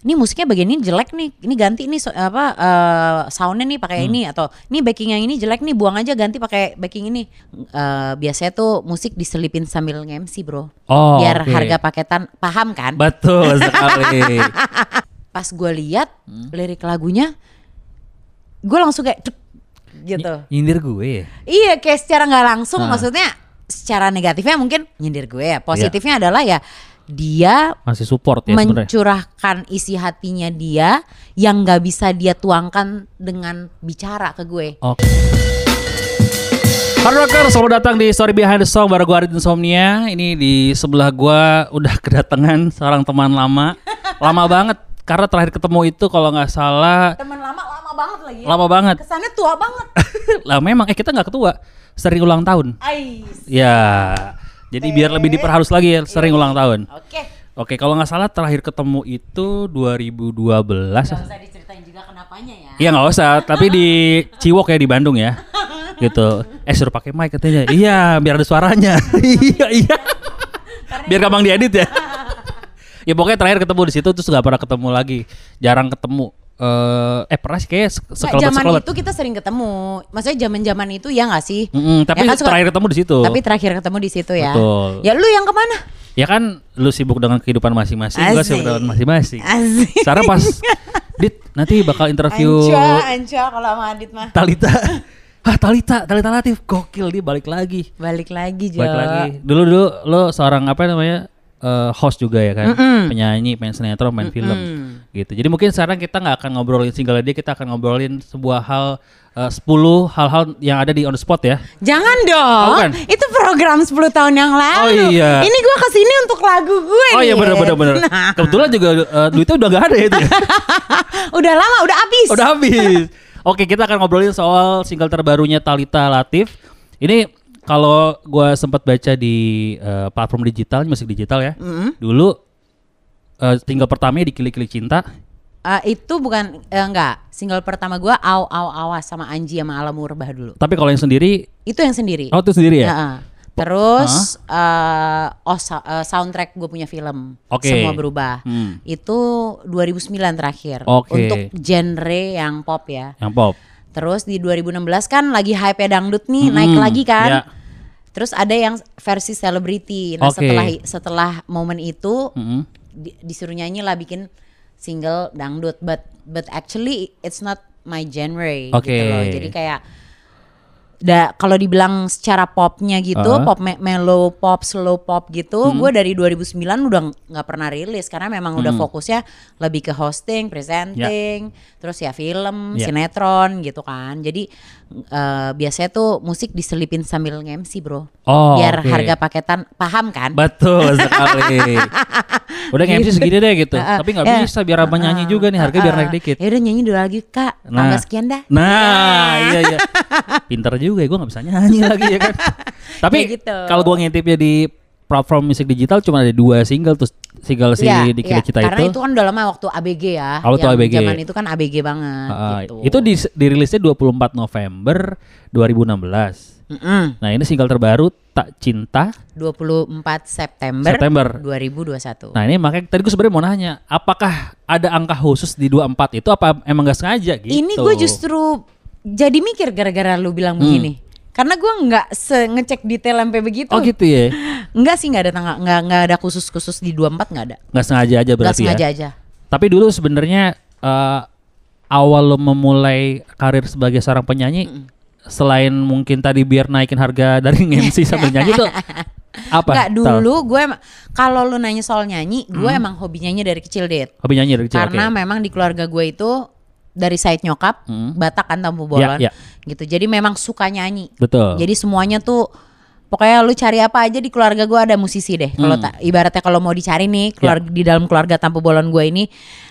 ini musiknya bagian ini jelek nih, ini ganti nih so- apa eh, soundnya nih pakai Hmm. ini atau ini backing yang ini jelek nih buang aja ganti pakai backing ini. Eh, biasanya tuh musik diselipin sambil nge-MC bro, Oh, biar oke. harga paketan paham kan? Betul sekali. Pas gue lihat Hmm. lirik lagunya, gue langsung kayak gitu. Nyindir gue ya. Iya kayak secara nggak langsung Ah. maksudnya secara negatifnya mungkin nyindir gue ya. Positifnya adalah ya dia Masih support ya sebenarnya. mencurahkan isi hatinya dia yang nggak bisa dia tuangkan dengan bicara ke gue. Oke. Hard Rocker, selamat datang di Story Behind the Song bareng gue Arit Insomnia. Ini di sebelah gua udah kedatangan seorang teman lama. Lama banget karena terakhir ketemu itu kalau nggak salah Teman lama lama banget lagi. ya. lama banget. Kesannya tua banget. lah memang eh kita nggak ketua, sering ulang tahun. Ais. Ya. Jadi biar lebih diperhalus lagi ya, sering ulang tahun. Oke. Oke, kalau nggak salah terakhir ketemu itu 2012. Gak usah diceritain juga kenapanya ya. Iya nggak usah, tapi di Ciwok ya di Bandung ya. Gitu. Eh suruh pakai mic katanya. Iya, biar ada suaranya. iya, iya. Biar gampang diedit ya. ya pokoknya terakhir ketemu di situ terus nggak pernah ketemu lagi. Jarang ketemu. Eh, eh pernah sih kayak sekelebat zaman sekelebat. itu kita sering ketemu. Maksudnya zaman-zaman itu ya nggak sih? Mm-mm, tapi Ya kan terakhir ketemu di situ. Tapi terakhir ketemu di situ ya. Betul. Ya lu yang ke mana? Ya kan lu sibuk dengan kehidupan masing-masing, gua sibuk dengan masing-masing. Sekarang pas Dit nanti bakal interview Anca, Anca kalau sama Adit mah. Talita. Ah Talita, Talita Latif gokil dia balik lagi. Balik lagi Jo. Balik lagi. Dulu dulu lo seorang apa namanya? eh, host juga ya kan, penyanyi, main sinetron, main film, gitu. Jadi mungkin sekarang kita nggak akan ngobrolin single dia, kita akan ngobrolin sebuah hal, eh, 10 hal-hal yang ada di on the spot ya. Jangan dong. Oh? Itu program 10 tahun yang lalu. Oh, iya. Ini gua ke sini untuk lagu gue Oh iya benar benar benar. Nah, Kebetulan juga eh, duitnya udah nggak ada ya itu. ya. udah lama, udah habis. Udah habis. Oke, kita akan ngobrolin soal single terbarunya Talita Latif. Ini kalau gua sempat baca di eh, platform digital, musik digital ya. Dulu eh, single pertamanya di Kili-Kili Cinta. Eh, itu bukan eh, enggak. Single pertama gua Au Au Awas sama Anji sama Alam Murbah dulu. Tapi kalau yang sendiri, Itu yang sendiri. oh itu sendiri ya? Heeh. Terus eh, oh sa- eh, soundtrack gue punya film Oke. semua berubah. Hmm. Itu 2009 terakhir Oke. untuk genre yang pop ya. Yang pop. Terus di 2016 kan lagi hype dangdut nih Mm-mm. naik lagi kan. Ya. Terus ada yang versi celebrity. Nah Oke. setelah setelah momen itu Mm-mm. Di- disuruh nyanyi lah bikin single dangdut. But but actually it's not my genre Oke. gitu loh. Jadi kayak da kalau dibilang secara popnya gitu, Uh. pop me- mellow pop, slow pop gitu, gue dari 2009 udah nggak pernah rilis karena memang udah fokusnya lebih ke hosting, presenting, terus ya film, Ya. sinetron gitu kan. Jadi eh, biasanya tuh musik diselipin sambil nge-MC bro, Oh, biar oke. harga paketan paham kan? Betul sekali. Udah nge-MC segini deh gitu. Tapi nggak Ya. bisa biar abang nyanyi juga nih harga biar naik dikit. Ya udah nyanyi dulu lagi kak, tambah sekian dah. Nah, iya iya. Pinter juga ya, gue nggak bisa nyanyi lagi ya kan. Tapi Kayak gitu. kalau gue ngintipnya di platform musik digital cuma ada dua single tuh single si Iya, Dikit iya. Cita Karena itu. itu kan udah lama waktu ABG ya. Oh, waktu ABG. Zaman itu kan ABG banget Ah, gitu. Itu di, dirilisnya 24 November 2016. Mm-mm. Nah ini single terbaru Tak Cinta 24 September, September. 2021. Nah ini makanya tadi gue sebenarnya mau nanya Apakah ada angka khusus di 24 itu Apa emang gak sengaja gitu Ini gue justru jadi mikir gara-gara lu bilang Hmm. begini. Karena gue nggak ngecek detail sampai begitu. Oh gitu ya Enggak sih nggak ada tanggal nggak nggak ada khusus-khusus di 24 nggak ada. Gak sengaja aja Nggak berarti sengaja ya aja. Tapi dulu sebenarnya eh, awal lo memulai karir sebagai seorang penyanyi, selain mungkin tadi biar naikin harga dari MC sambil nyanyi tuh apa? Enggak dulu gue kalau lu nanya soal nyanyi, gue emang hobi nyanyi dari kecil, Det. Hobi nyanyi dari kecil. Karena oke. memang di keluarga gue itu dari side nyokap, Hmm. Batak kan Tampu Bolon, Ya, ya. gitu. Jadi memang suka nyanyi. betul. Jadi semuanya tuh pokoknya lu cari apa aja di keluarga gue ada musisi deh. Kalau Hmm. ta- ibaratnya kalau mau dicari nih keluarga Ya. di dalam keluarga Tampu Bolon gue ini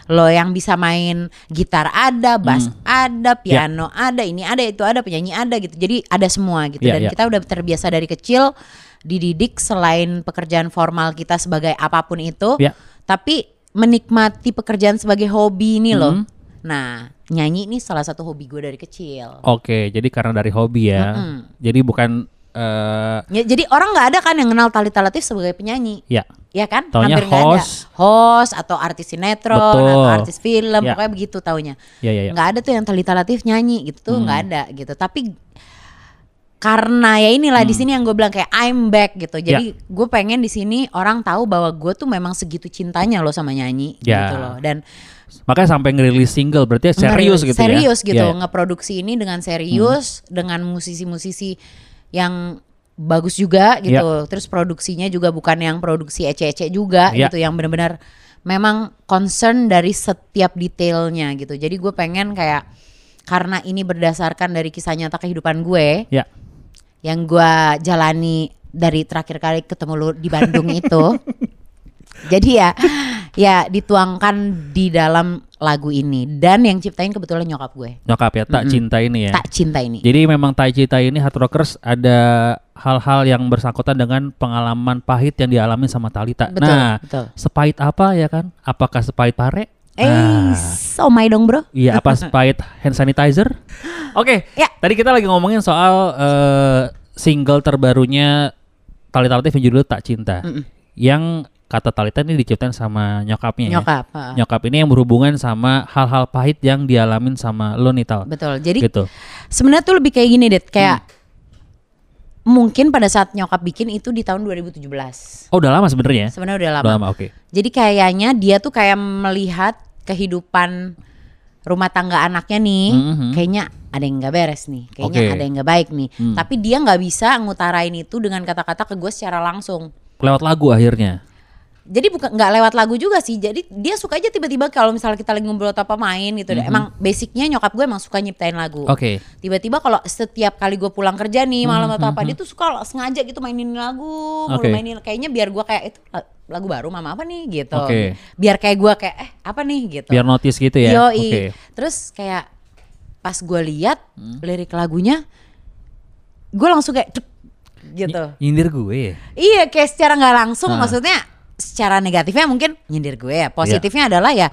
lo yang bisa main gitar ada, bass Hmm. ada, Ya. piano ada, ini ada, itu ada, penyanyi ada gitu. Jadi ada semua gitu Ya, dan ya. kita udah terbiasa dari kecil dididik selain pekerjaan formal kita sebagai apa pun itu, Ya. tapi menikmati pekerjaan sebagai hobi ini loh. Hmm. Nah, nyanyi ini salah satu hobi gue dari kecil. Oke, jadi karena dari hobi ya. Mm-mm. Jadi bukan eh Ya, jadi orang nggak ada kan yang kenal Talita Latif sebagai penyanyi. ya Ya kan? Taunya Hampir nggak ada. host. Host atau artis sinetron Betul. atau artis film, Ya. pokoknya begitu taunya. Ya, ya, ya. Nggak ada tuh yang Talita Latif nyanyi gitu tuh Hmm. ada gitu. Tapi karena ya inilah di sini yang gue bilang kayak I'm back gitu. Jadi Ya. gue pengen di sini orang tahu bahwa gue tuh memang segitu cintanya loh sama nyanyi Ya. gitu loh. Dan makanya sampai ngerilis single berarti serius gitu ya. serius gitu Ya, ya. ngeproduksi ini dengan serius dengan musisi-musisi yang bagus juga gitu terus produksinya juga bukan yang produksi ece-ece juga Ya. gitu yang benar-benar memang concern dari setiap detailnya gitu jadi gue pengen kayak karena ini berdasarkan dari kisah nyata kehidupan gue Ya. yang gue jalani dari terakhir kali ketemu lu di Bandung itu. Jadi ya, ya dituangkan di dalam lagu ini dan yang ciptain kebetulan nyokap gue. Nyokap ya, tak cinta ini ya. Tak cinta ini. Jadi memang Tai Cita ini Hard Rockers ada hal-hal yang bersangkutan dengan pengalaman pahit yang dialami sama Talita. Betul, nah, betul. sepahit apa ya kan? Apakah sepahit pare? Eh, Nah, somai dong bro. iya apa sepahit hand sanitizer? Oke, Ya. tadi kita lagi ngomongin soal eh, single terbarunya Talita Latif yang judulnya Tak Cinta. Yang kata Talita ini diciptain sama nyokapnya ya. Nyokap. heeh. Nyokap ini yang berhubungan sama hal-hal pahit yang dialamin sama lo nih Tal. Betul. Jadi Gitu. sebenarnya tuh lebih kayak gini deh, kayak Hmm. mungkin pada saat nyokap bikin itu di tahun 2017. Oh udah lama sebenarnya ya? Sebenarnya udah lama. Udah lama, oke. Jadi kayaknya dia tuh kayak melihat kehidupan rumah tangga anaknya nih, Mhm. kayaknya ada yang nggak beres nih, kayaknya Oke. ada yang nggak baik nih. Hmm. Tapi dia nggak bisa ngutarain itu dengan kata-kata ke gue secara langsung. Lewat lagu akhirnya. Jadi bukan nggak lewat lagu juga sih. Jadi dia suka aja tiba-tiba kalau misalnya kita lagi ngobrol atau apa main gitu. deh. Emang basicnya nyokap gue emang suka nyiptain lagu. Mhm. Oke. Tiba-tiba kalau setiap kali gue pulang kerja nih malam atau Mhm, apa dia tuh suka sengaja gitu mainin lagu, Oke. mainin kayaknya biar gue kayak itu la- lagu baru mama apa nih gitu. Oke. Biar kayak gue kayak eh apa nih gitu. Biar notice gitu ya. Yoi. Oke. Terus kayak pas gue lihat Hmm. lirik lagunya gue langsung kayak gitu. Nyindir gue ya. Iya kayak secara nggak langsung Ah. maksudnya secara negatifnya mungkin nyindir gue ya. Positifnya adalah ya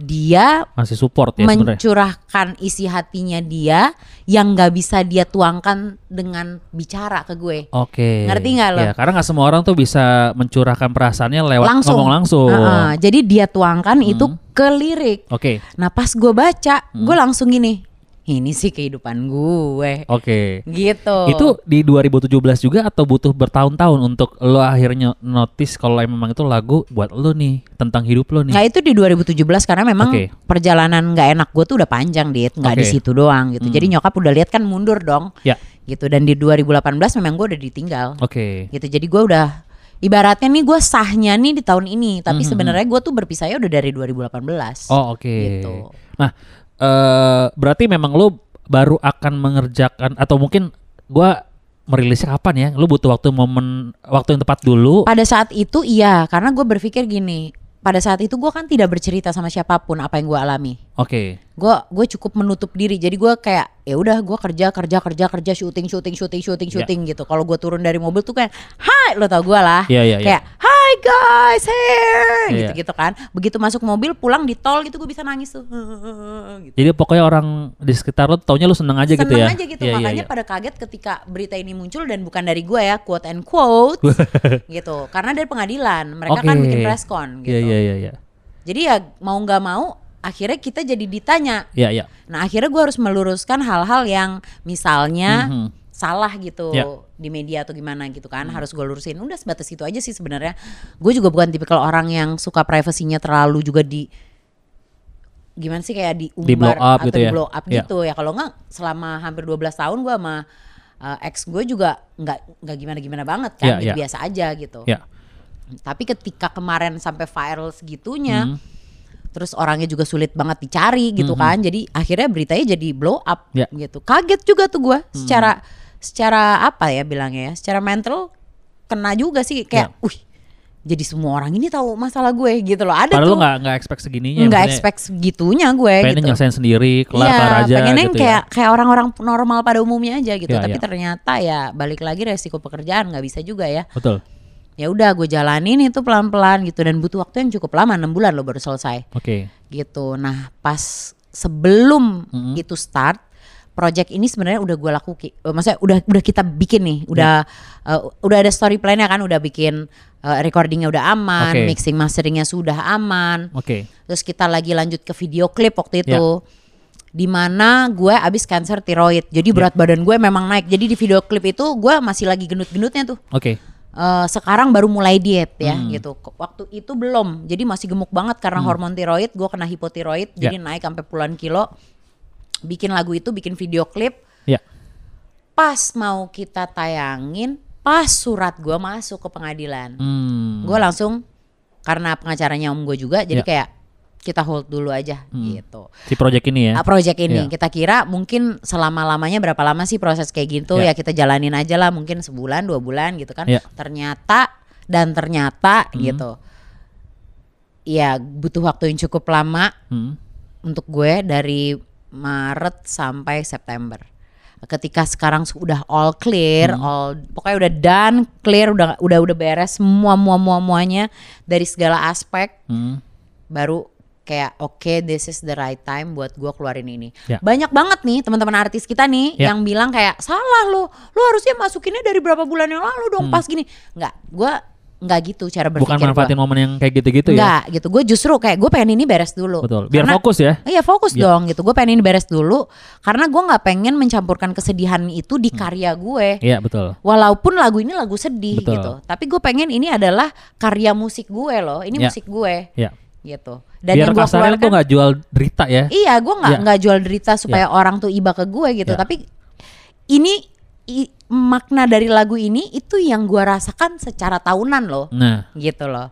dia Masih support ya mencurahkan isi hatinya dia yang nggak bisa dia tuangkan dengan bicara ke gue. Oke. Ngerti nggak lo? Ya, karena nggak semua orang tuh bisa mencurahkan perasaannya lewat langsung ngomong langsung. Heeh, jadi dia tuangkan itu Hmm. ke lirik. Oke. Nah pas gue baca, Hmm. gue langsung gini, ini sih kehidupan gue, Oke. gitu. Itu di 2017 juga atau butuh bertahun-tahun untuk lo akhirnya notice kalau memang itu lagu buat lo nih tentang hidup lo nih. Nggak itu di 2017 karena memang Oke. perjalanan nggak enak gue tuh udah panjang dit, nggak di Oke. situ doang gitu. Hmm. Jadi nyokap udah lihat kan mundur dong, Ya. gitu. Dan di 2018 memang gue udah ditinggal, Oke. gitu. Jadi gue udah ibaratnya nih gue sahnya nih di tahun ini, tapi Mhm. sebenarnya gue tuh berpisahnya udah dari 2018. Oh oke. Gitu. Nah, eh berarti memang lo baru akan mengerjakan atau mungkin gua merilisnya kapan ya? Lo butuh waktu momen waktu yang tepat dulu. Pada saat itu iya, karena gue berpikir gini, pada saat itu gue kan tidak bercerita sama siapa pun apa yang gue alami. Oke. Gue gue cukup menutup diri, jadi gue kayak ya udah gue kerja kerja kerja kerja syuting syuting syuting syuting Ya. syuting gitu. Kalau gue turun dari mobil tuh kayak, hai lo tau gue lah, Iya, iya, iya. kayak hi guys here, Iya. gitu gitu kan. Begitu masuk mobil pulang di tol gitu gue bisa nangis tuh. gitu. Jadi pokoknya orang di sekitar lo taunya lo seneng aja gitu Seneng ya. aja gitu Iya, iya, makanya iya. pada kaget ketika berita ini muncul dan bukan dari gue ya quote and quote gitu karena dari pengadilan mereka kan Oke. bikin preskon gitu Iya iya iya iya. jadi ya mau nggak mau akhirnya kita jadi ditanya Iya iya. nah akhirnya gue harus meluruskan hal-hal yang misalnya Mhm. salah gitu Ya. di media atau gimana gitu kan harus gue lurusin udah sebatas itu aja sih sebenarnya gue juga bukan tipikal orang yang suka privasinya terlalu juga di gimana sih kayak diumbar Di blow up atau gitu di ya? blow up Ya. gitu ya kalau nggak selama hampir 12 tahun gue sama uh, ex gue juga nggak nggak gimana gimana banget kan Ya, gitu, ya. biasa aja gitu Ya. tapi ketika kemarin sampai viral segitunya Mhm. Terus orangnya juga sulit banget dicari gitu kan jadi akhirnya beritanya jadi blow up Ya. gitu kaget juga tuh gue secara secara apa ya bilangnya ya secara mental kena juga sih kayak Ya. wih jadi semua orang ini tahu masalah gue gitu loh ada Padahal tuh nggak nggak expect segininya. nggak maksudnya expect segitunya gue Pengen gitu nyelesain sendiri, kelar Iya, kelar aja pengennya gitu kayak ya. kayak orang-orang normal pada umumnya aja gitu Iya, tapi iya. ternyata ya balik lagi resiko pekerjaan nggak bisa juga ya Betul. Ya udah gue jalanin itu pelan-pelan gitu dan butuh waktu yang cukup lama enam bulan lo baru selesai Oke. gitu nah pas sebelum Mhm. itu start project ini sebenarnya udah gue lakukan, maksudnya udah udah kita bikin nih, udah eh, udah ada story plan-nya kan, udah bikin eh, recordingnya udah aman, Oke. mixing masteringnya sudah aman, Oke. terus kita lagi lanjut ke video klip waktu itu. Di mana gue abis cancer tiroid, jadi berat badan gue memang naik. Jadi di video klip itu gue masih lagi gendut-gendutnya tuh. Oke. Eh, sekarang baru mulai diet ya Hmm. gitu. Waktu itu belum, jadi masih gemuk banget karena hormon tiroid. Gue kena hipotiroid, Ya. jadi naik sampai puluhan kilo. Bikin lagu itu, bikin video klip. Ya. Pas mau kita tayangin, pas surat gue masuk ke pengadilan, Hmm. gue langsung karena pengacaranya om gue juga, jadi Ya. kayak kita hold dulu aja Hmm. gitu. Si project ini ya. Ah, project ini Ya. kita kira mungkin selama lamanya berapa lama sih proses kayak gitu Ya. ya kita jalanin aja lah mungkin sebulan dua bulan gitu kan Ya. ternyata dan ternyata Hmm. gitu ya butuh waktu yang cukup lama Hmm. untuk gue dari Maret sampai September ketika sekarang sudah all clear Hmm. all pokoknya udah done clear udah udah udah beres semua semua semua semuanya dari segala aspek Hmm. baru kayak oke this is the right time buat gua keluarin ini. Ya. Banyak banget nih teman-teman artis kita nih Ya. yang bilang kayak salah lo, lo harusnya masukinnya dari berapa bulan yang lalu dong pas gini. Nggak, gua nggak gitu cara berpikir Hmm. Bukan manfaatin gua. momen yang kayak gitu-gitu ya. Nggak gitu, gue justru kayak gue pengen ini beres dulu. Betul. Biar Karena- fokus ya. Iya fokus Ya. dong gitu. Gue pengen ini beres dulu karena gue nggak pengen mencampurkan kesedihan itu Hmm. di karya gue. Iya, betul. Walaupun lagu ini lagu sedih Betul. gitu, tapi gue pengen ini adalah karya musik gue loh. Ini Ya. musik gue Ya. Gitu. Biar yang gua kasarnya tuh nggak jual derita ya. Iya, gue nggak Ya. nggak jual derita supaya orang tuh iba ke gue gitu. Ya. Tapi ini i- makna dari lagu ini itu yang gue rasakan secara tahunan loh, Nah, gitu loh.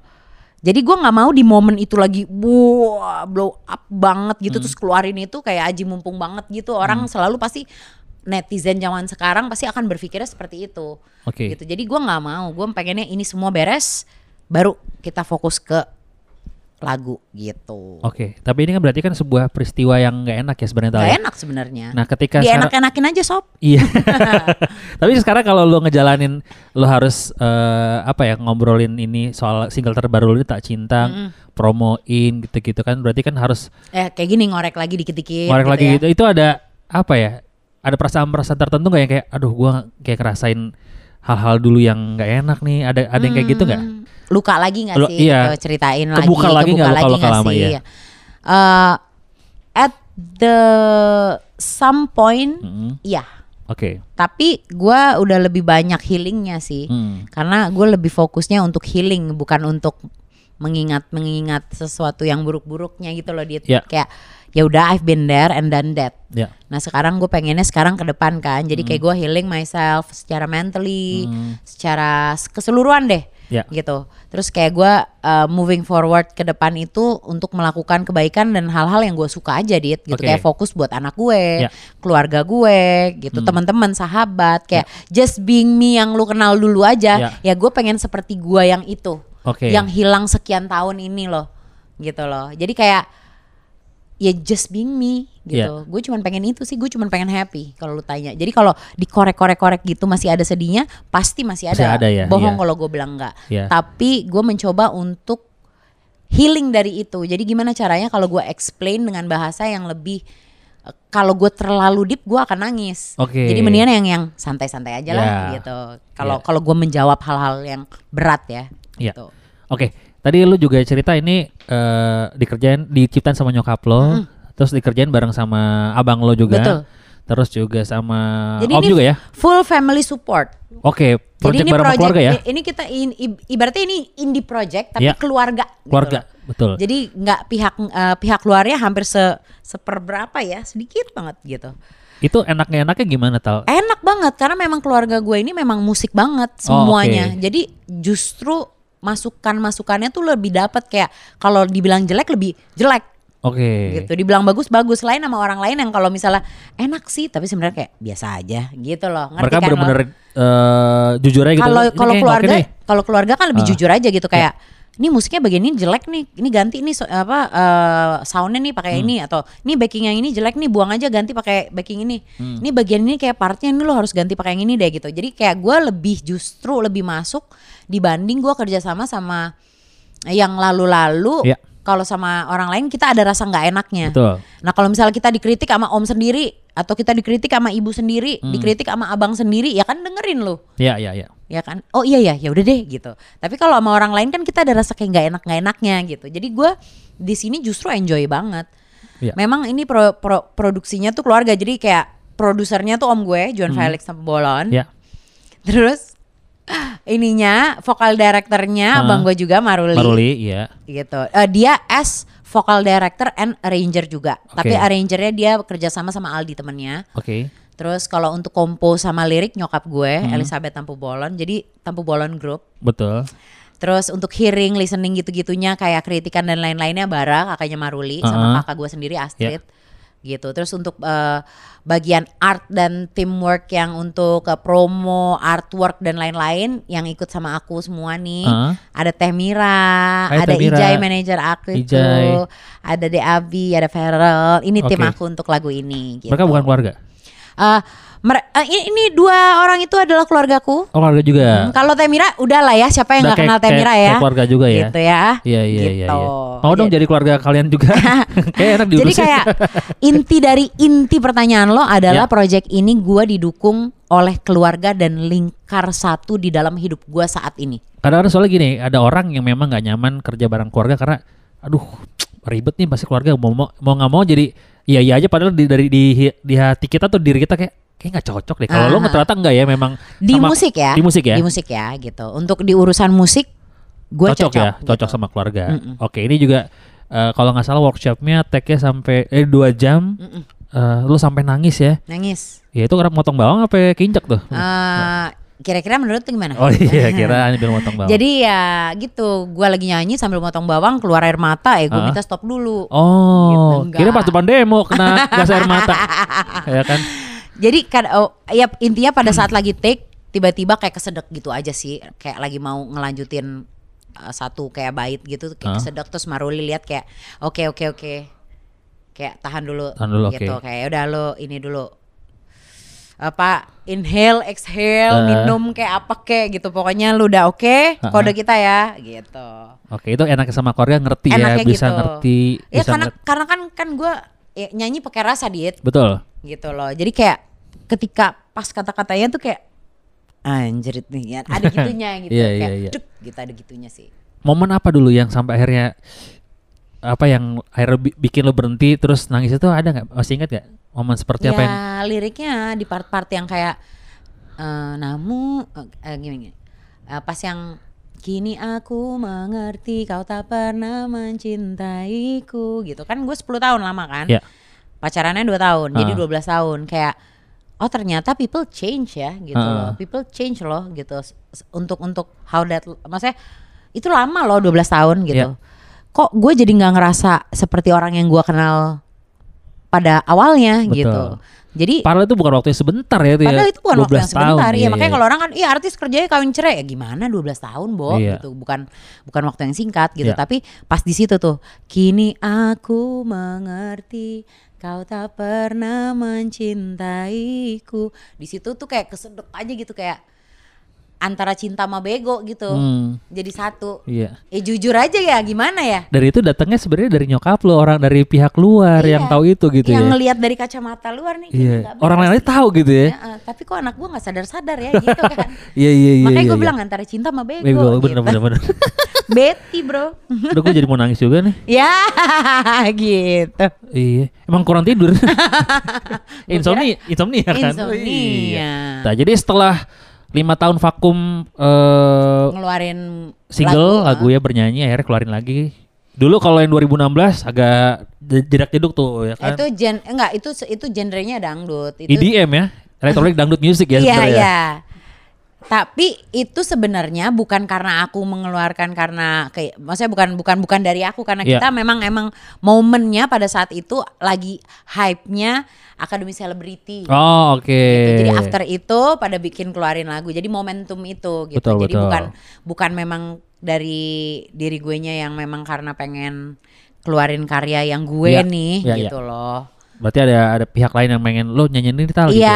Jadi gue nggak mau di momen itu lagi wah blow up banget Hmm. gitu terus keluarin itu kayak aji mumpung banget gitu. Orang selalu pasti netizen zaman sekarang pasti akan berpikirnya seperti itu. oke. Gitu. Jadi gue nggak mau. Gue pengennya ini semua beres, baru kita fokus ke lagu gitu. Oke, tapi ini kan berarti kan sebuah peristiwa yang nggak enak ya sebenarnya Tal, Gak ya? enak sebenarnya. Nah, ketika sekarang Dienak-enakin aja sob. Iya. Tapi sekarang kalau lu ngejalanin lu harus eh, apa ya ngobrolin ini soal single terbaru lu ini tak cinta, promoin gitu-gitu kan berarti kan harus Eh kayak gini ngorek lagi dikit-dikit. ngorek lagi ya. gitu. Itu ada apa ya? Ada perasaan-perasaan tertentu nggak yang kayak aduh gua kayak ngerasain hal-hal dulu yang nggak enak nih. Ada ada yang kayak gitu nggak? Hmm, Luka lagi nggak sih? iya. Ceritain Kebuka lagi lagi. nggak kebuka luka-luka nggak lama, sih? iya. Eh, at the some point, Mm-mm. iya. Oke. Tapi gua udah lebih banyak healingnya sih. Hmm. Karena gue lebih fokusnya untuk healing, bukan untuk mengingat mengingat sesuatu yang buruk-buruknya gitu loh dia Ya. kayak ya udah I've been there and done that. Ya. Nah sekarang gue pengennya sekarang ke depan kan, jadi kayak gue healing myself secara mentally, Hmm. secara keseluruhan deh, Ya. gitu. Terus kayak gue uh, moving forward ke depan itu untuk melakukan kebaikan dan hal-hal yang gue suka aja dit, gitu Oke. kayak fokus buat anak gue. Hmm. keluarga gue, gitu, teman-teman, sahabat, kayak just being me yang lu kenal dulu aja, Ya. ya gue pengen seperti gue yang itu, Oke. yang hilang sekian tahun ini loh, gitu loh. Jadi kayak ya just being me Iya. gitu. Gue cuman pengen itu sih, gue cuman pengen happy kalau lu tanya. Jadi kalau dikorek-korek-korek gitu masih ada sedihnya, pasti masih ada. Masih ada ya, Bohong iya. kalau gue bilang enggak. Iya. Tapi gue mencoba untuk healing dari itu. Jadi gimana caranya kalau gue explain dengan bahasa yang lebih eh, kalau gue terlalu deep gue akan nangis. Oke. Jadi mendingan yang yang santai-santai aja lah Ya. gitu. Kalau Ya. kalau gue menjawab hal-hal yang berat ya. Iya. Gitu. Oke, tadi lu juga cerita ini eh, dikerjain diciptain sama nyokap lo, terus dikerjain bareng sama abang lo juga. Betul. Terus juga sama Jadi om ini juga ya. full family support. Oke, Jadi project ini bareng project keluarga ya. ini kita in, ibaratnya ini indie project tapi Iya. keluarga. gitu Keluarga, loh. betul. Jadi nggak pihak eh, pihak luarnya hampir se seperberapa ya, sedikit banget gitu. Itu enaknya enaknya gimana tal? Enak banget karena memang keluarga gue ini memang musik banget Oh, semuanya. oke. Jadi justru masukan-masukannya tuh lebih dapat kayak kalau dibilang jelek lebih jelek Oke. gitu. Dibilang bagus bagus lain sama orang lain yang kalau misalnya enak sih tapi sebenarnya kayak biasa aja gitu loh. Ngerti Mereka kan lo? bener-bener eh, jujur aja gitu. kalau "Ini kalau kayaknya keluarga oke deh." kalau keluarga kan lebih Ah. jujur aja gitu kayak ini musiknya bagian ini jelek nih ini ganti nih so- apa eh, soundnya nih pakai Hmm. ini atau ini backing yang ini jelek nih buang aja ganti pakai backing ini Hmm. ini bagian ini kayak partnya ini lo harus ganti pakai yang ini deh gitu jadi kayak gue lebih justru lebih masuk dibanding gue kerjasama sama yang lalu-lalu Iya. Kalau sama orang lain kita ada rasa nggak enaknya. Betul. Nah kalau misalnya kita dikritik sama om sendiri atau kita dikritik sama ibu sendiri, Hmm. dikritik sama abang sendiri, ya kan dengerin lo, Iya, iya, iya. ya kan? Oh iya ya, ya udah deh gitu. Tapi kalau sama orang lain kan kita ada rasa kayak nggak enak nggak enaknya gitu. Jadi gue di sini justru enjoy banget. Iya. Memang ini pro- pro- produksinya tuh keluarga, jadi kayak produsernya tuh om gue, John Felix Bolon. Ya. Terus ininya vokal directornya Ah. abang gue juga Maruli, Maruli, iya. gitu. Eh, dia as vokal director and arranger juga. Tapi Oke. arrangernya dia kerja sama sama Aldi temennya. Oke. Terus kalau untuk kompo sama lirik nyokap gue Hmm. Elizabeth Tampu Bolon. Jadi Tampu Bolon Group. Betul. Terus untuk hearing, listening gitu-gitunya kayak kritikan dan lain-lainnya Bara, kakaknya Maruli sama Uh-uh. kakak gue sendiri Astrid. Gitu. Terus untuk eh, bagian art dan teamwork yang untuk ke promo, artwork dan lain-lain yang ikut sama aku semua nih. Uh-uh. Ada Teh Mira, Hai, ada Teh Mira. Ijai manajer aku itu, Ijai. ada De Abi, ada Feral. Ini tim Oke. aku untuk lagu ini. Gitu. Mereka bukan keluarga. Eh, mere- eh, ini, ini dua orang itu adalah keluargaku. Oh, keluarga juga. Hmm, Kalau Temira udah lah ya, siapa yang nggak kenal Temira kayak- ya? kayak keluarga juga ya. Gitu ya. Iya, iya, iya, Gitu. iya. Mau dong Jadi- jadi keluarga kalian juga. kayak enak Jadi diurusin. kayak inti dari inti pertanyaan lo adalah Ya. project ini gua didukung oleh keluarga dan lingkar satu di dalam hidup gua saat ini. Kadang-kadang soalnya gini, ada orang yang memang nggak nyaman kerja bareng keluarga karena aduh ribet nih pasti keluarga mau mau mau nggak mau jadi iya iya aja padahal di, dari di, di hati kita tuh diri kita kayak kayak nggak cocok deh. Kalau lo Ah. ternyata enggak ya memang Di sama- musik ya. Di musik ya. Di musik ya gitu. Untuk di urusan musik gua cocok, cocok. ya, cocok gitu. sama keluarga. Mm-mm. Oke, ini juga eh, kalau nggak salah workshopnya tag-nya sampai eh dua jam. Mm-mm. Eh, lu sampai nangis ya? Nangis. Ya itu karena motong bawang apa kinjek tuh? Eh, kira-kira menurut lu gimana? Oh iya, kira biar motong bawang. Jadi ya gitu, gua lagi nyanyi sambil motong bawang keluar air mata, ya gue Ah. minta stop dulu. oh, Gitu, kira pas depan demo kena gas air mata. ya kan? Jadi kan oh, ya intinya pada saat lagi take tiba-tiba kayak kesedek gitu aja sih, kayak lagi mau ngelanjutin uh, satu kayak bait gitu kayak Ah. kesedek terus Maruli lihat kayak oke oke oke. Kayak tahan dulu, Tahan dulu, gitu. oke. Kayak udah lo ini dulu apa inhale exhale Ah. minum kayak apa kayak gitu pokoknya lu udah oke Ah, kode ah. kita ya gitu Oke, itu enaknya sama keluarga ngerti enaknya ya, bisa gitu ngerti, ya bisa karena ngerti. karena kan kan gue nyanyi pakai rasa diet Betul. gitu loh. Jadi kayak ketika pas kata-katanya tuh kayak anjrit nih ya ada gitunya gitu Iya, kayak iya, iya. duk, gitu ada gitunya sih. Momen apa dulu yang sampai akhirnya apa yang akhirnya bi- bikin lo berhenti terus nangis itu ada nggak? Masih ingat gak? Momen seperti ya apa yang liriknya di part-part yang kayak eh namu eh, gini, gini. Eh, pas yang Kini aku mengerti kau tak pernah mencintaiku gitu kan gue 10 tahun lama kan Ya. pacarannya 2 tahun jadi Ah. 12 tahun kayak oh ternyata people change ya gitu loh Ah. people change loh gitu untuk untuk how that maksudnya itu lama loh 12 tahun gitu Ya. Kok gue jadi nggak ngerasa seperti orang yang gue kenal pada awalnya Betul. gitu jadi Padahal itu bukan waktu yang sebentar ya itu ya. Padahal itu bukan waktu 12 yang sebentar. tahun, Iya, makanya kalau orang kan iya artis kerjanya kawin cerai ya gimana 12 tahun, Bo Iya. gitu. Bukan bukan waktu yang singkat gitu. Iya. Tapi pas di situ tuh, kini aku mengerti kau tak pernah mencintaiku. Di situ tuh kayak kesedek aja gitu kayak antara cinta sama bego gitu. Hmm, Jadi satu. iya. Eh jujur aja ya, gimana ya? Dari itu datangnya sebenarnya dari nyokap lo, orang dari pihak luar Iya. yang tahu itu gitu yang ya. ngelihat dari kacamata luar nih. Iya. nggak Orang lain tahu gitu ya. Ya, eh, tapi kok anak gua nggak sadar-sadar ya gitu kan. Iya iya iya. Makanya iya, gue iya. bilang antara cinta sama bego. Bego, bener gitu. bener bener. Betty bro. Udah gue jadi mau nangis juga nih. ya gitu. Iya, emang kurang tidur. insomnia, insomnia kan. Insomnia. Iya. Nah, jadi setelah lima tahun vakum eh, Ngeluarin single lagu, lagu, ya bernyanyi akhirnya keluarin lagi. Dulu kalau yang 2016 agak j- jedak jeduk tuh ya ah. kan. Itu gen enggak itu itu genrenya dangdut. Itu EDM ya, electronic dangdut music ya Iya sebenarnya. iya. Tapi itu sebenarnya bukan karena aku mengeluarkan karena kayak maksudnya bukan bukan bukan dari aku karena Iya. kita memang emang momennya pada saat itu lagi hype-nya akademi selebriti. Oh, oke. gitu. Jadi after itu pada bikin keluarin lagu. Jadi momentum itu gitu. Betul, Jadi betul. bukan bukan memang dari diri gue nya yang memang karena pengen keluarin karya yang gue Iya, nih iya, gitu loh. Berarti ada ada pihak lain yang pengen lo nyanyiin ini tal gitu Iya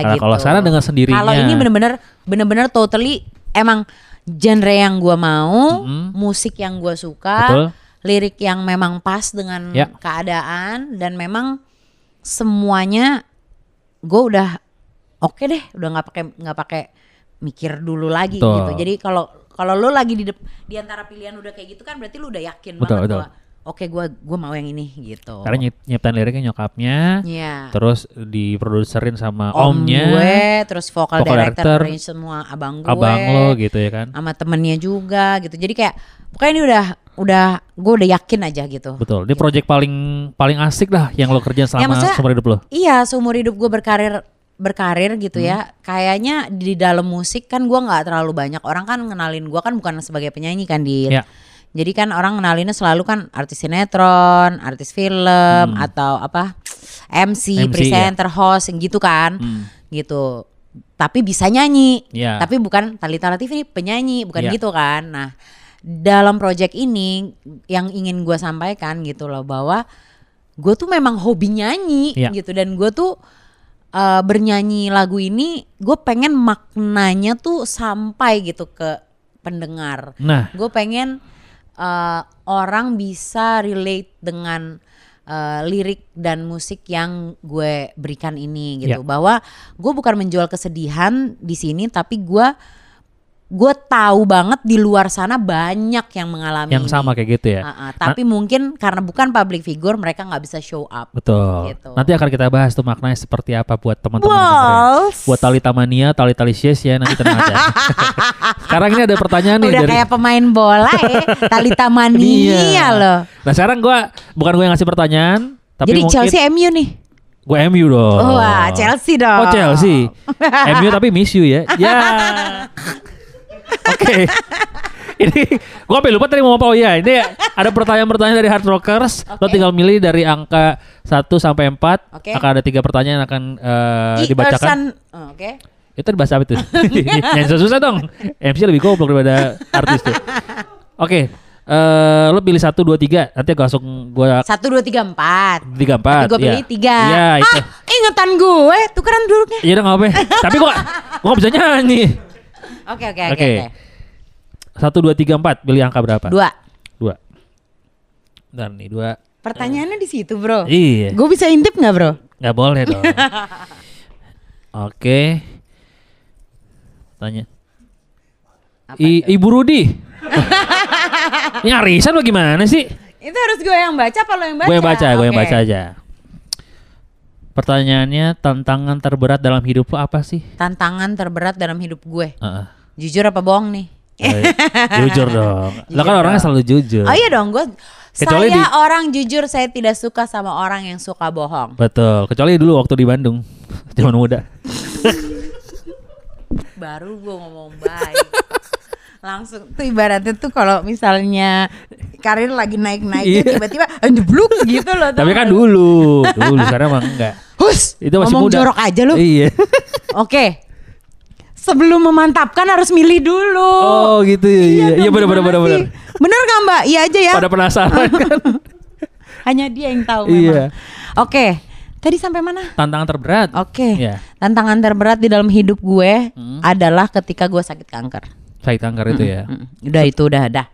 ya. Gitu. kalau sekarang dengan sendirinya. Kalau ini bener-bener bener-bener totally emang genre yang gue mau, Mm-mm. musik yang gue suka, Betul. lirik yang memang pas dengan Ya. keadaan dan memang semuanya gue udah oke deh udah nggak pakai nggak pakai mikir dulu lagi Betul. gitu jadi kalau kalau lo lagi di di antara pilihan udah kayak gitu kan berarti lo udah yakin Betul, banget betul. bahwa oke gue gua mau yang ini gitu Karena nyip, nyiptain liriknya nyokapnya, Iya. terus diproduserin sama om omnya, gue terus vokal, vokal director, director, semua abang gue abang lo gitu ya kan. sama temennya juga gitu jadi kayak pokoknya ini udah udah gue udah yakin aja gitu Betul. Ini project paling paling asik lah yang lo kerjain selama Ya, seumur hidup lo. Iya, seumur hidup gue berkarir berkarir gitu Hmm. ya. Kayaknya di dalam musik kan gue nggak terlalu banyak orang kan ngenalin gue kan bukan sebagai penyanyi kan di. Ya. Jadi kan orang ngenalinnya selalu kan artis sinetron, artis film atau apa MC, MC, presenter, host yang gitu kan, Hmm. gitu. Tapi bisa nyanyi, Ya. tapi bukan Talita Latif ini penyanyi, bukan Ya. gitu kan. Nah dalam project ini yang ingin gue sampaikan gitu loh bahwa gue tuh memang hobi nyanyi Iya. gitu dan gue tuh uh, bernyanyi lagu ini gue pengen maknanya tuh sampai gitu ke pendengar Nah, gue pengen uh, orang bisa relate dengan uh, lirik dan musik yang gue berikan ini gitu Ya. bahwa gue bukan menjual kesedihan di sini tapi gue gue tahu banget di luar sana banyak yang mengalami yang ini. sama kayak gitu ya. Ah, ah, tapi mungkin karena bukan public figure mereka nggak bisa show up. Betul. Gitu. Nanti akan kita bahas tuh maknanya seperti apa buat teman-teman. Balls. Buat Talita Mania, Talita Licious ya nanti tenang aja. sekarang ini ada pertanyaan nih Udah dari kayak pemain bola ya, Talita Mania Iya. loh. Nah sekarang gua bukan gue yang ngasih pertanyaan, tapi Jadi mungkin Chelsea MU nih. gue MU dong. Wah, Chelsea dong. Oh Chelsea. MU tapi miss you ya. Ya. Oke. Ini gue sampai lupa tadi mau apa oh ya. Ini ada pertanyaan-pertanyaan dari Hard Rockers. Lo Oke. tinggal milih dari angka 1 sampai 4. Oke. Akan ada tiga pertanyaan yang akan I dibacakan. Oh, Oke. Itu bahasa apa itu? Yang susah-susah dong. MC lebih goblok daripada artis tuh. Oke. eh lo pilih satu dua tiga nanti gue langsung gue Satu dua tiga empat. tiga empat gue pilih iya. tiga. iya itu Ah, ingetan gue. Tukeran duduknya. iya udah nggak apa-apa tapi gue gue bisa nyanyi Oke oke oke. Satu dua tiga empat pilih angka berapa Dua. dua Bentar nih dua Pertanyaannya di situ bro. iya Gue bisa intip nggak bro? nggak boleh dong oke tanya Apa I, Ibu Rudi ini arisan lo gimana sih Itu harus gue yang baca apa lo yang baca? Gue yang baca, gue yang baca aja. Pertanyaannya, tantangan terberat dalam hidup lo apa sih? Tantangan terberat dalam hidup gue. Heeh. Jujur apa bohong nih? Eh, jujur dong. Lo Jujur kan orangnya selalu jujur. Oh iya dong, gue Kecuali saya di- orang jujur, saya tidak suka sama orang yang suka bohong. Betul. Kecuali dulu waktu di Bandung, zaman muda. Baru gue ngomong baik. Langsung tuh ibaratnya tuh kalau misalnya karir lagi naik-naiknya Iya. tiba-tiba jebluk gitu loh. Tapi kan dulu, dulu sekarang emang enggak. Hus, Itu masih ngomong muda. jorok aja lu. Iya. Oke. Sebelum memantapkan harus milih dulu. Oh gitu ya. Iya, iya dong, benar benar benar benar. sih? Bener gak mbak? Iya aja ya. Pada penasaran kan? Hanya dia yang tahu Iya. memang. Oke. Tadi sampai mana? Tantangan terberat. Oke. Iya. Tantangan terberat di dalam hidup gue Hmm. adalah ketika gue sakit kanker. Sakit kanker itu ya. Mm, Udah itu udah dah.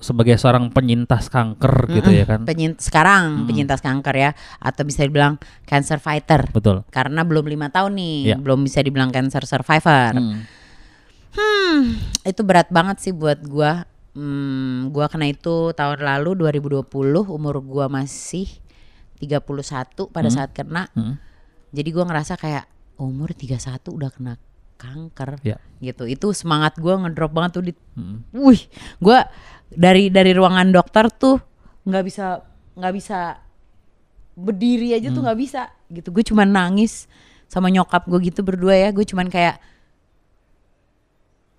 Sebagai seorang penyintas kanker gitu ya kan. Penyint sekarang penyintas kanker ya atau bisa dibilang cancer fighter. Betul. Karena belum lima tahun nih, Iya. belum bisa dibilang cancer survivor. Hmm. Hmm, itu berat banget sih buat gua. Hmm, gua kena itu tahun lalu 2020, umur gua masih 31 pada Hmm. saat kena. Hmm. Jadi gua ngerasa kayak umur 31 udah kena kanker. Ya. Gitu. Itu semangat gua ngedrop banget tuh di Hmm. Wih, gua dari dari ruangan dokter tuh nggak bisa nggak bisa berdiri aja Hmm. tuh nggak bisa gitu. Gue cuman nangis sama nyokap gue gitu berdua ya. Gue cuman kayak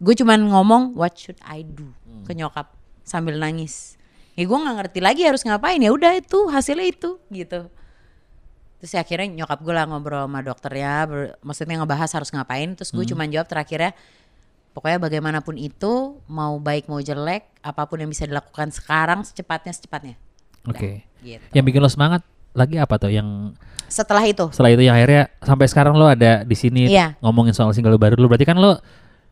gue cuman ngomong what should I do Hmm. ke nyokap sambil nangis. Ya gue nggak ngerti lagi harus ngapain ya. Udah itu hasilnya itu gitu. Terus ya akhirnya nyokap gue lah ngobrol sama dokternya, ber- maksudnya ngebahas harus ngapain. Terus Hmm. gue cuman jawab terakhirnya, pokoknya bagaimanapun itu, mau baik mau jelek, apa pun yang bisa dilakukan sekarang secepatnya secepatnya. Oke. Gitu. Yang bikin lo semangat lagi apa tuh yang Setelah itu, setelah itu yang akhirnya sampai sekarang lo ada di sini Iya. ngomongin soal single baru lo berarti kan lo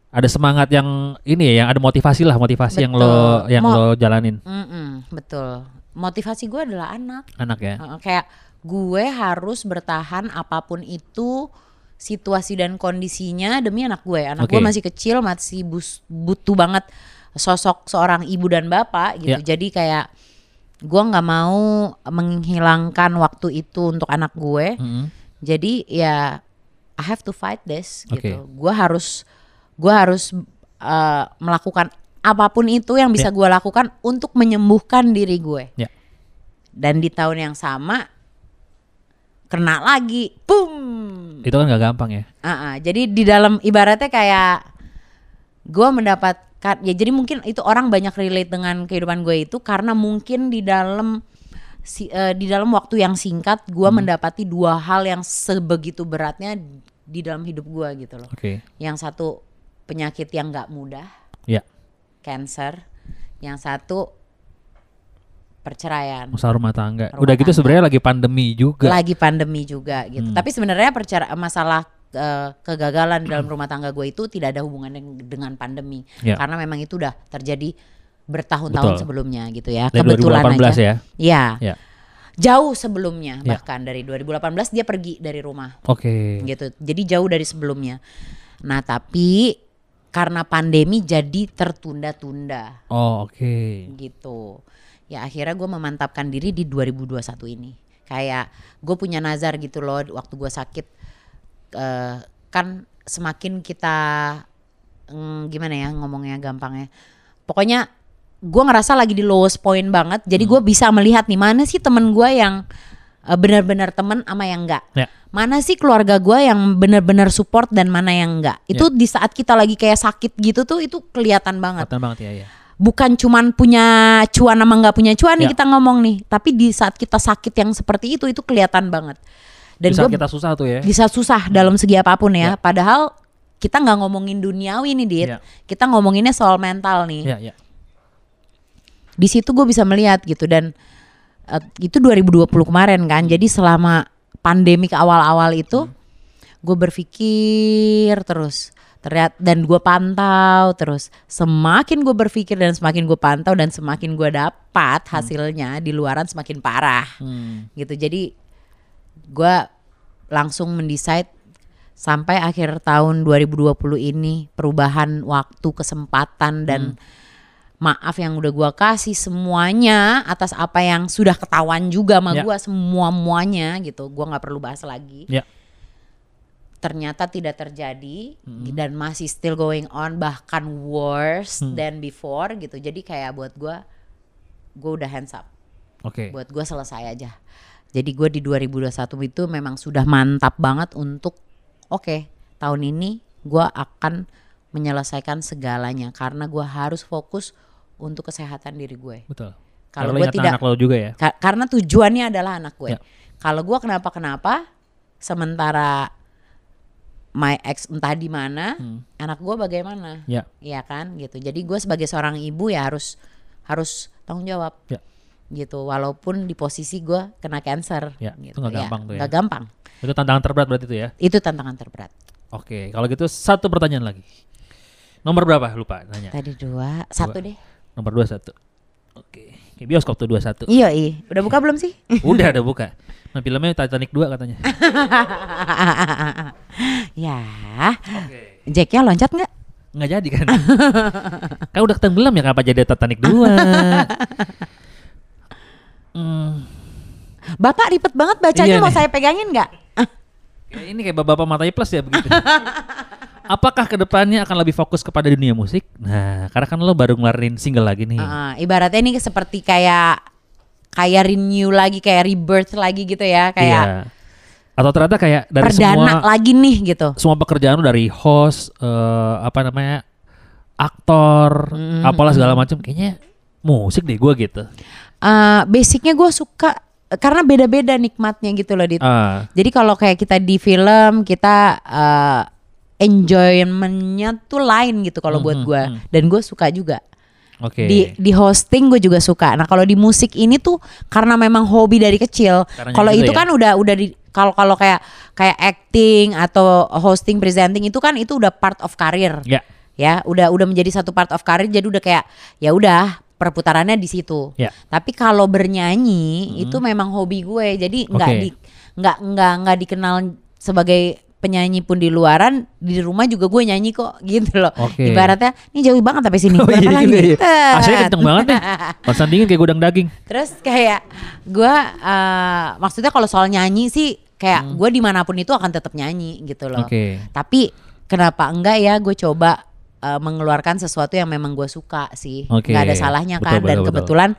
ada semangat yang ini ya yang ada motivasi lah motivasi yang lo Betul. yang Mo- lo jalanin Mm-mm, betul. motivasi gue adalah anak. Anak ya. Kayak gue harus bertahan apa pun itu situasi dan kondisinya demi anak gue. Anak gue Oke. masih kecil, masih bus- butuh banget sosok seorang ibu dan bapak gitu. Ya. Jadi kayak gue nggak mau menghilangkan waktu itu untuk anak gue. Mm-mm. Jadi ya I have to fight this Oke. gitu. Gue harus gue harus uh, melakukan apa pun itu yang bisa Ya. gue lakukan untuk menyembuhkan diri gue. Ya. Dan di tahun yang sama kena lagi, boom. Itu kan gak gampang ya. Ah, ah. jadi di dalam ibaratnya kayak gue mendapatkan ya jadi mungkin itu orang banyak relate dengan kehidupan gue itu karena mungkin di dalam si, eh, di dalam waktu yang singkat gue mendapati dua hal yang sebegitu beratnya di dalam hidup gue gitu loh. Oke. Yang satu penyakit yang nggak mudah, Ya. cancer. Yang satu perceraian. Masalah rumah tangga. Rumah Udah gitu sebenarnya lagi pandemi juga. lagi pandemi juga gitu. Hmm. Tapi sebenarnya percara masalah eh, kegagalan dalam rumah tangga gue itu tidak ada hubungannya dengan pandemi, Ya. karena memang itu udah terjadi bertahun-tahun sebelumnya gitu ya. Dari Kebetulan 2018 aja. ya. Iya. Ya. Jauh sebelumnya Ya. bahkan dari 2018 dia pergi dari rumah Oke. gitu. Jadi jauh dari sebelumnya. Nah, tapi karena pandemi jadi tertunda-tunda Oh, oke. gitu. Ya akhirnya gue memantapkan diri di 2021 ini. Kayak gue punya nazar gitu loh waktu gue sakit eh, kan semakin kita mm, gimana ya ngomongnya gampangnya. Pokoknya gue ngerasa lagi di lowest point banget. Jadi gue bisa melihat nih mana sih temen gue yang benar-benar temen sama yang enggak. Ya. Mana sih keluarga gue yang benar-benar support dan mana yang enggak. Itu di saat kita lagi kayak sakit gitu tuh itu kelihatan banget Kelihatan banget ya, ya. bukan cuman punya cuan sama nggak punya cuan nih Ya. kita ngomong nih tapi di saat kita sakit yang seperti itu itu kelihatan banget dan gue kita susah tuh ya. bisa susah dalam segi apa pun ya Ya. padahal kita nggak ngomongin duniawi nih dit Ya. kita ngomonginnya soal mental nih Ya, ya. di situ gue bisa melihat gitu dan eh, itu 2020 kemarin kan. Jadi selama pandemi ke awal-awal itu gue berpikir terus. Terlihat dan gue pantau terus. Semakin gue berpikir dan semakin gue pantau dan semakin gue dapat hasilnya di luaran semakin parah. Hmm. gitu. Jadi gue langsung mendecide sampai akhir tahun 2020 ini perubahan waktu kesempatan dan maaf yang udah gua kasih semuanya atas apa yang sudah ketahuan juga sama Ya. gua semua muanya gitu gua nggak perlu bahas lagi Ya. ternyata tidak terjadi dan masih still going on bahkan worse Hmm. than before gitu jadi kayak buat gua gua udah hands up Oke. buat gue selesai aja. Jadi gue di 2021 itu memang sudah mantap banget untuk oke tahun ini gue akan menyelesaikan segalanya karena gue harus fokus untuk kesehatan diri gue. Betul. Kalau gue tidak anak lo juga ya. ka- karena tujuannya adalah anak gue. Ya. Kalau gue kenapa kenapa sementara my ex entah di mana, Hmm. anak gue bagaimana? Ya. Iya kan gitu. Jadi gue sebagai seorang ibu ya harus harus tanggung jawab. Ya. Gitu. Walaupun di posisi gue kena cancer. Ya, gitu. itu nggak gampang tuh ya. Nggak gampang. Itu tantangan terberat berarti itu ya. Itu tantangan terberat. Oke, kalau gitu satu pertanyaan lagi. Nomor berapa? Lupa nanya. Tadi dua, satu deh. Nomor dua satu. Oke, kayak bioskop tuh dua satu. Iya iya. Udah buka belum sih? Udah ada buka. Nah, filmnya Titanic 2 katanya. ya. Oke. Jacknya loncat nggak? Nggak jadi kan? kan udah tenggelam ya kenapa jadi Titanic 2? hmm, Bapak ribet banget bacanya Iya mau nih. saya pegangin nggak? ini kayak bapak-bapak matanya plus ya begitu. Apakah ke depannya akan lebih fokus kepada dunia musik? Nah, karena kan lo baru ngeluarin single lagi nih. Ah, ibaratnya ini seperti kayak kayak renew lagi, kayak rebirth lagi gitu ya, kayak Iya. Atau ternyata kayak dari perdana semua lagi nih gitu. semua pekerjaan lo dari host eh, apa namanya aktor Mm-hmm. apalah segala macam kayaknya musik deh gue gitu. Eh, basicnya gue suka karena beda-beda nikmatnya gitu loh Dit. Ah, Jadi kalau kayak kita di film kita eh, enjoymentnya tuh lain gitu kalau buat Mhm, gue mhm. dan gue suka juga oke. di di hosting gue juga suka. Nah kalau di musik ini tuh karena memang hobi dari kecil. Kalau gitu itu ya? kan udah udah di kalau kalau kayak kayak acting atau hosting presenting itu kan itu udah part of career Ya. ya udah udah menjadi satu part of career jadi udah kayak ya udah perputarannya di situ. Ya. Tapi kalau bernyanyi itu memang hobi gue. Jadi nggak Oke. di nggak nggak nggak dikenal sebagai penyanyi pun di luaran, di rumah juga gue nyanyi kok gitu loh. Oke. Ibaratnya ini jauh banget sampai sini. Oh Berapa iya, lagi? iya, iya. AC-nya kenceng banget nih. Pasan dingin kayak gudang daging. Terus kayak gue eh, maksudnya kalau soal nyanyi sih kayak gue di mana pun itu akan tetap nyanyi gitu loh. Hmm. Oke. Tapi kenapa enggak ya gue coba eh, mengeluarkan sesuatu yang memang gue suka sih. Oke. Nggak ada salahnya Betul, kan. Dan betul, betul. kebetulan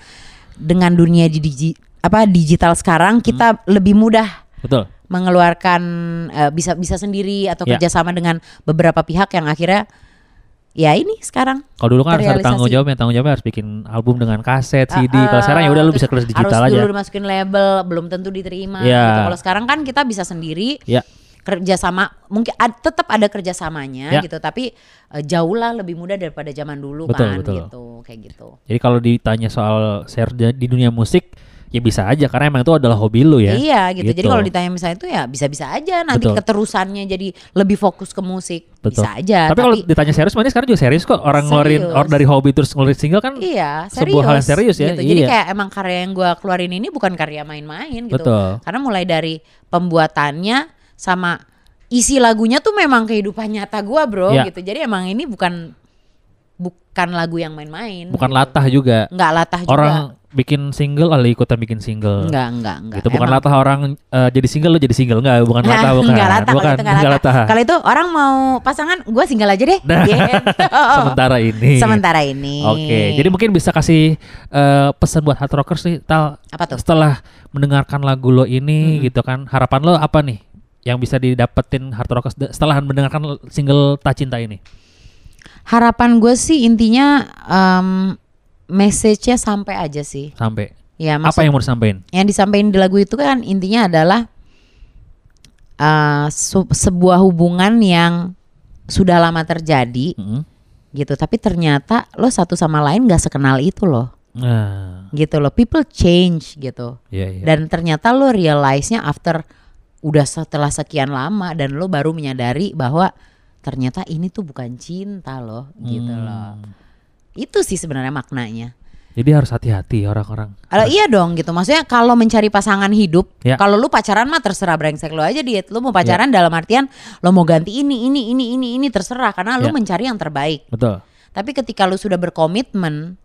dengan dunia di digi- apa digital sekarang kita Hmm. lebih mudah Betul. Mengeluarkan eh, bisa bisa sendiri atau Ya. kerjasama dengan beberapa pihak yang akhirnya ya ini sekarang Kalau dulu kan harus ada tanggung jawabnya, tanggung jawabnya harus bikin album dengan kaset, CD. Uh, Kalau sekarang ya udah lu bisa kelas digital harus aja. dulu dimasukin label belum tentu diterima Ya. gitu. Kalau sekarang kan kita bisa sendiri Ya. kerjasama mungkin ad- tetap ada kerjasamanya Ya. gitu tapi eh, jauh lah lebih mudah daripada zaman dulu Betul, kan betul. gitu kayak gitu. Jadi kalau ditanya soal share di dunia musik, ya bisa aja karena emang itu adalah hobi lu ya. Iya gitu. Jadi Gitu. kalau ditanya misalnya itu ya bisa-bisa aja nanti Betul. keterusannya jadi lebih fokus ke musik Betul. bisa aja. Tapi, kalau ditanya serius, makanya sekarang juga serius kok. Orang ngeluarin Serius. or dari hobi terus ngeluarin single kan. Iya, serius. Sebuah hal yang serius ya, Gitu. Jadi iya. kayak emang karya yang gua keluarin ini bukan karya main-main gitu. Betul. Karena mulai dari pembuatannya sama isi lagunya tuh memang kehidupan nyata gua, Bro, Iya. gitu. Jadi emang ini bukan bukan lagu yang main-main. Bukan gitu. latah juga. Enggak latah juga. Orang bikin single, ala ikutan bikin single. enggak, enggak, enggak. Gitu bukan Emang- latah orang eh, jadi single lu jadi single enggak, bukan latah bukan. Enggak latah, bukan, kalau itu enggak enggak latah. Kalau itu orang mau pasangan, gua single aja deh. Nah, gitu. Sementara ini. Sementara ini. Oke, jadi mungkin bisa kasih eh, pesan buat hard rockers nih, Tal. Apa tuh? Setelah mendengarkan lagu lo ini gitu kan, harapan lo apa nih yang bisa didapetin hard rockers setelah mendengarkan single Tak Cinta ini? Harapan gue sih intinya em, message-nya sampai aja sih. Sampai Ya, apa maksud, yang mau disampaikan? yang disampaikan di lagu itu kan intinya adalah eh, su- sebuah hubungan yang sudah lama terjadi Mm-mm. gitu, tapi ternyata lo satu sama lain gak sekenal itu loh, Nah, gitu loh. People change gitu, iya iya. dan ternyata lo realize-nya after udah setelah sekian lama dan lo baru menyadari bahwa ternyata ini tuh bukan cinta loh, gitu Hmm. loh. Itu sih sebenarnya maknanya. Jadi harus hati-hati orang-orang. Kalau iya dong gitu. Maksudnya kalau mencari pasangan hidup, Ya. kalau lu pacaran mah terserah brengsek lo aja diet. Lu mau pacaran dalam artian lo mau ganti ini ini ini ini ini terserah karena lu Ya. mencari yang terbaik. Betul. Tapi ketika lu sudah berkomitmen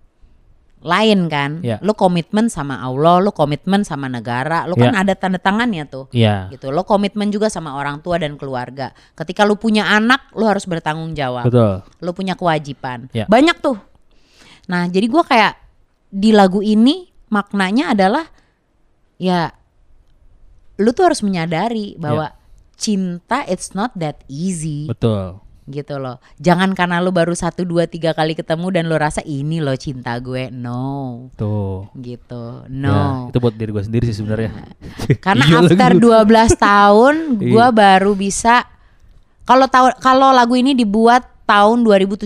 lain kan, Ya. lu komitmen sama Allah, lu komitmen sama negara, lu kan Ya. ada tanda tangannya tuh. Iya. Gitu. Lo komitmen juga sama orang tua dan keluarga. Ketika lu punya anak, lu harus bertanggung jawab Betul. lu punya kewajiban. Ya. Banyak tuh. Nah, jadi gua kayak di lagu ini maknanya adalah ya lu tuh harus menyadari bahwa cinta it's not that easy Betul. gitu loh. Jangan karena lu baru satu dua tiga kali ketemu dan lu rasa ini loh cinta gue. No, Tuh. gitu. Ya, No. itu buat diri gue sendiri sih sebenarnya. Karena Iya after lagi. 12 tahun Iya. gua baru bisa kalau tahu kalau lagu ini dibuat tahun 2017.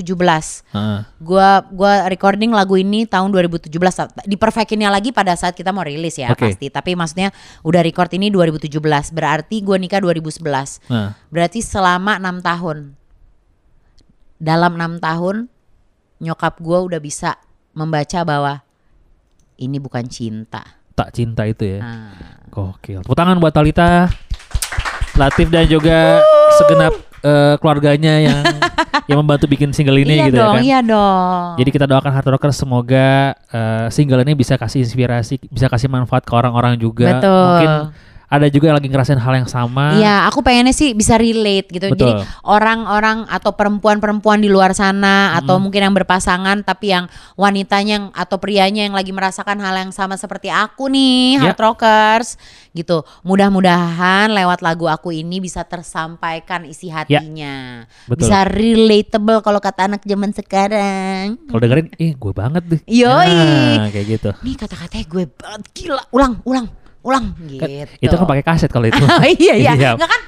Heeh. Gua gua recording lagu ini tahun 2017. Diperfectinnya lagi pada saat kita mau rilis ya Oke. pasti. Tapi maksudnya udah record ini 2017. Berarti gua nikah 2011. Nah, Berarti selama enam tahun. Dalam enam tahun nyokap gua udah bisa membaca bahwa ini bukan cinta. tak cinta itu ya. Nah, Gokil. Tepuk tangan buat Talita, Latif dan juga segenap eh, keluarganya yang yang membantu bikin single ini iya gitu dong, ya kan. iya dong. Jadi kita doakan Hard Rockers semoga eh, single ini bisa kasih inspirasi, bisa kasih manfaat ke orang-orang juga. Betul. Mungkin ada juga yang lagi ngerasain hal yang sama. Iya, aku pengennya sih bisa relate gitu. Jadi Betul. orang-orang atau perempuan-perempuan di luar sana atau mungkin yang berpasangan tapi yang wanitanya yang, atau prianya yang lagi merasakan hal yang sama seperti aku nih, hard rockers gitu. Mudah-mudahan lewat lagu aku ini bisa tersampaikan isi hatinya. Ya. Betul. Bisa relatable kalau kata anak zaman sekarang. Kalau dengerin, ih gue banget deh. Yoi. Nah, kayak gitu. Nih kata-katanya gue banget gila. Ulang, ulang, ulang gitu. Kan, itu kan pakai kaset kalau itu. Oh iya iya. Iya. Enggak kan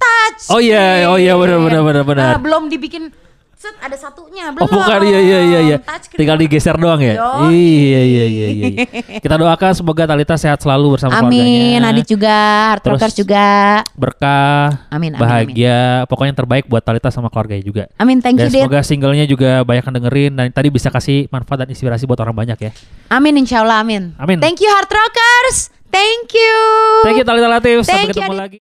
touch. Oh iya, oh iya benar benar benar benar. Ah, belum dibikin Set, ada satunya Oh belum. bukan iya iya iya iya. Tinggal digeser doang ya. Yoi. Iya iya iya iya. iya. Kita doakan semoga Talita sehat selalu bersama Amin, keluarganya. Adit juga, Rockers juga. Berkah, Amin, amin, bahagia, pokoknya yang terbaik buat Talita sama keluarganya juga. Amin, thank dan you, Dit. semoga singlenya juga banyak yang dengerin dan tadi bisa kasih manfaat dan inspirasi buat orang banyak ya. Amin, insya Allah, amin. Amin. Thank you, Hard Rockers. Thank you. Thank you Talita Latif, sampai Thank you, ketemu Adit. lagi.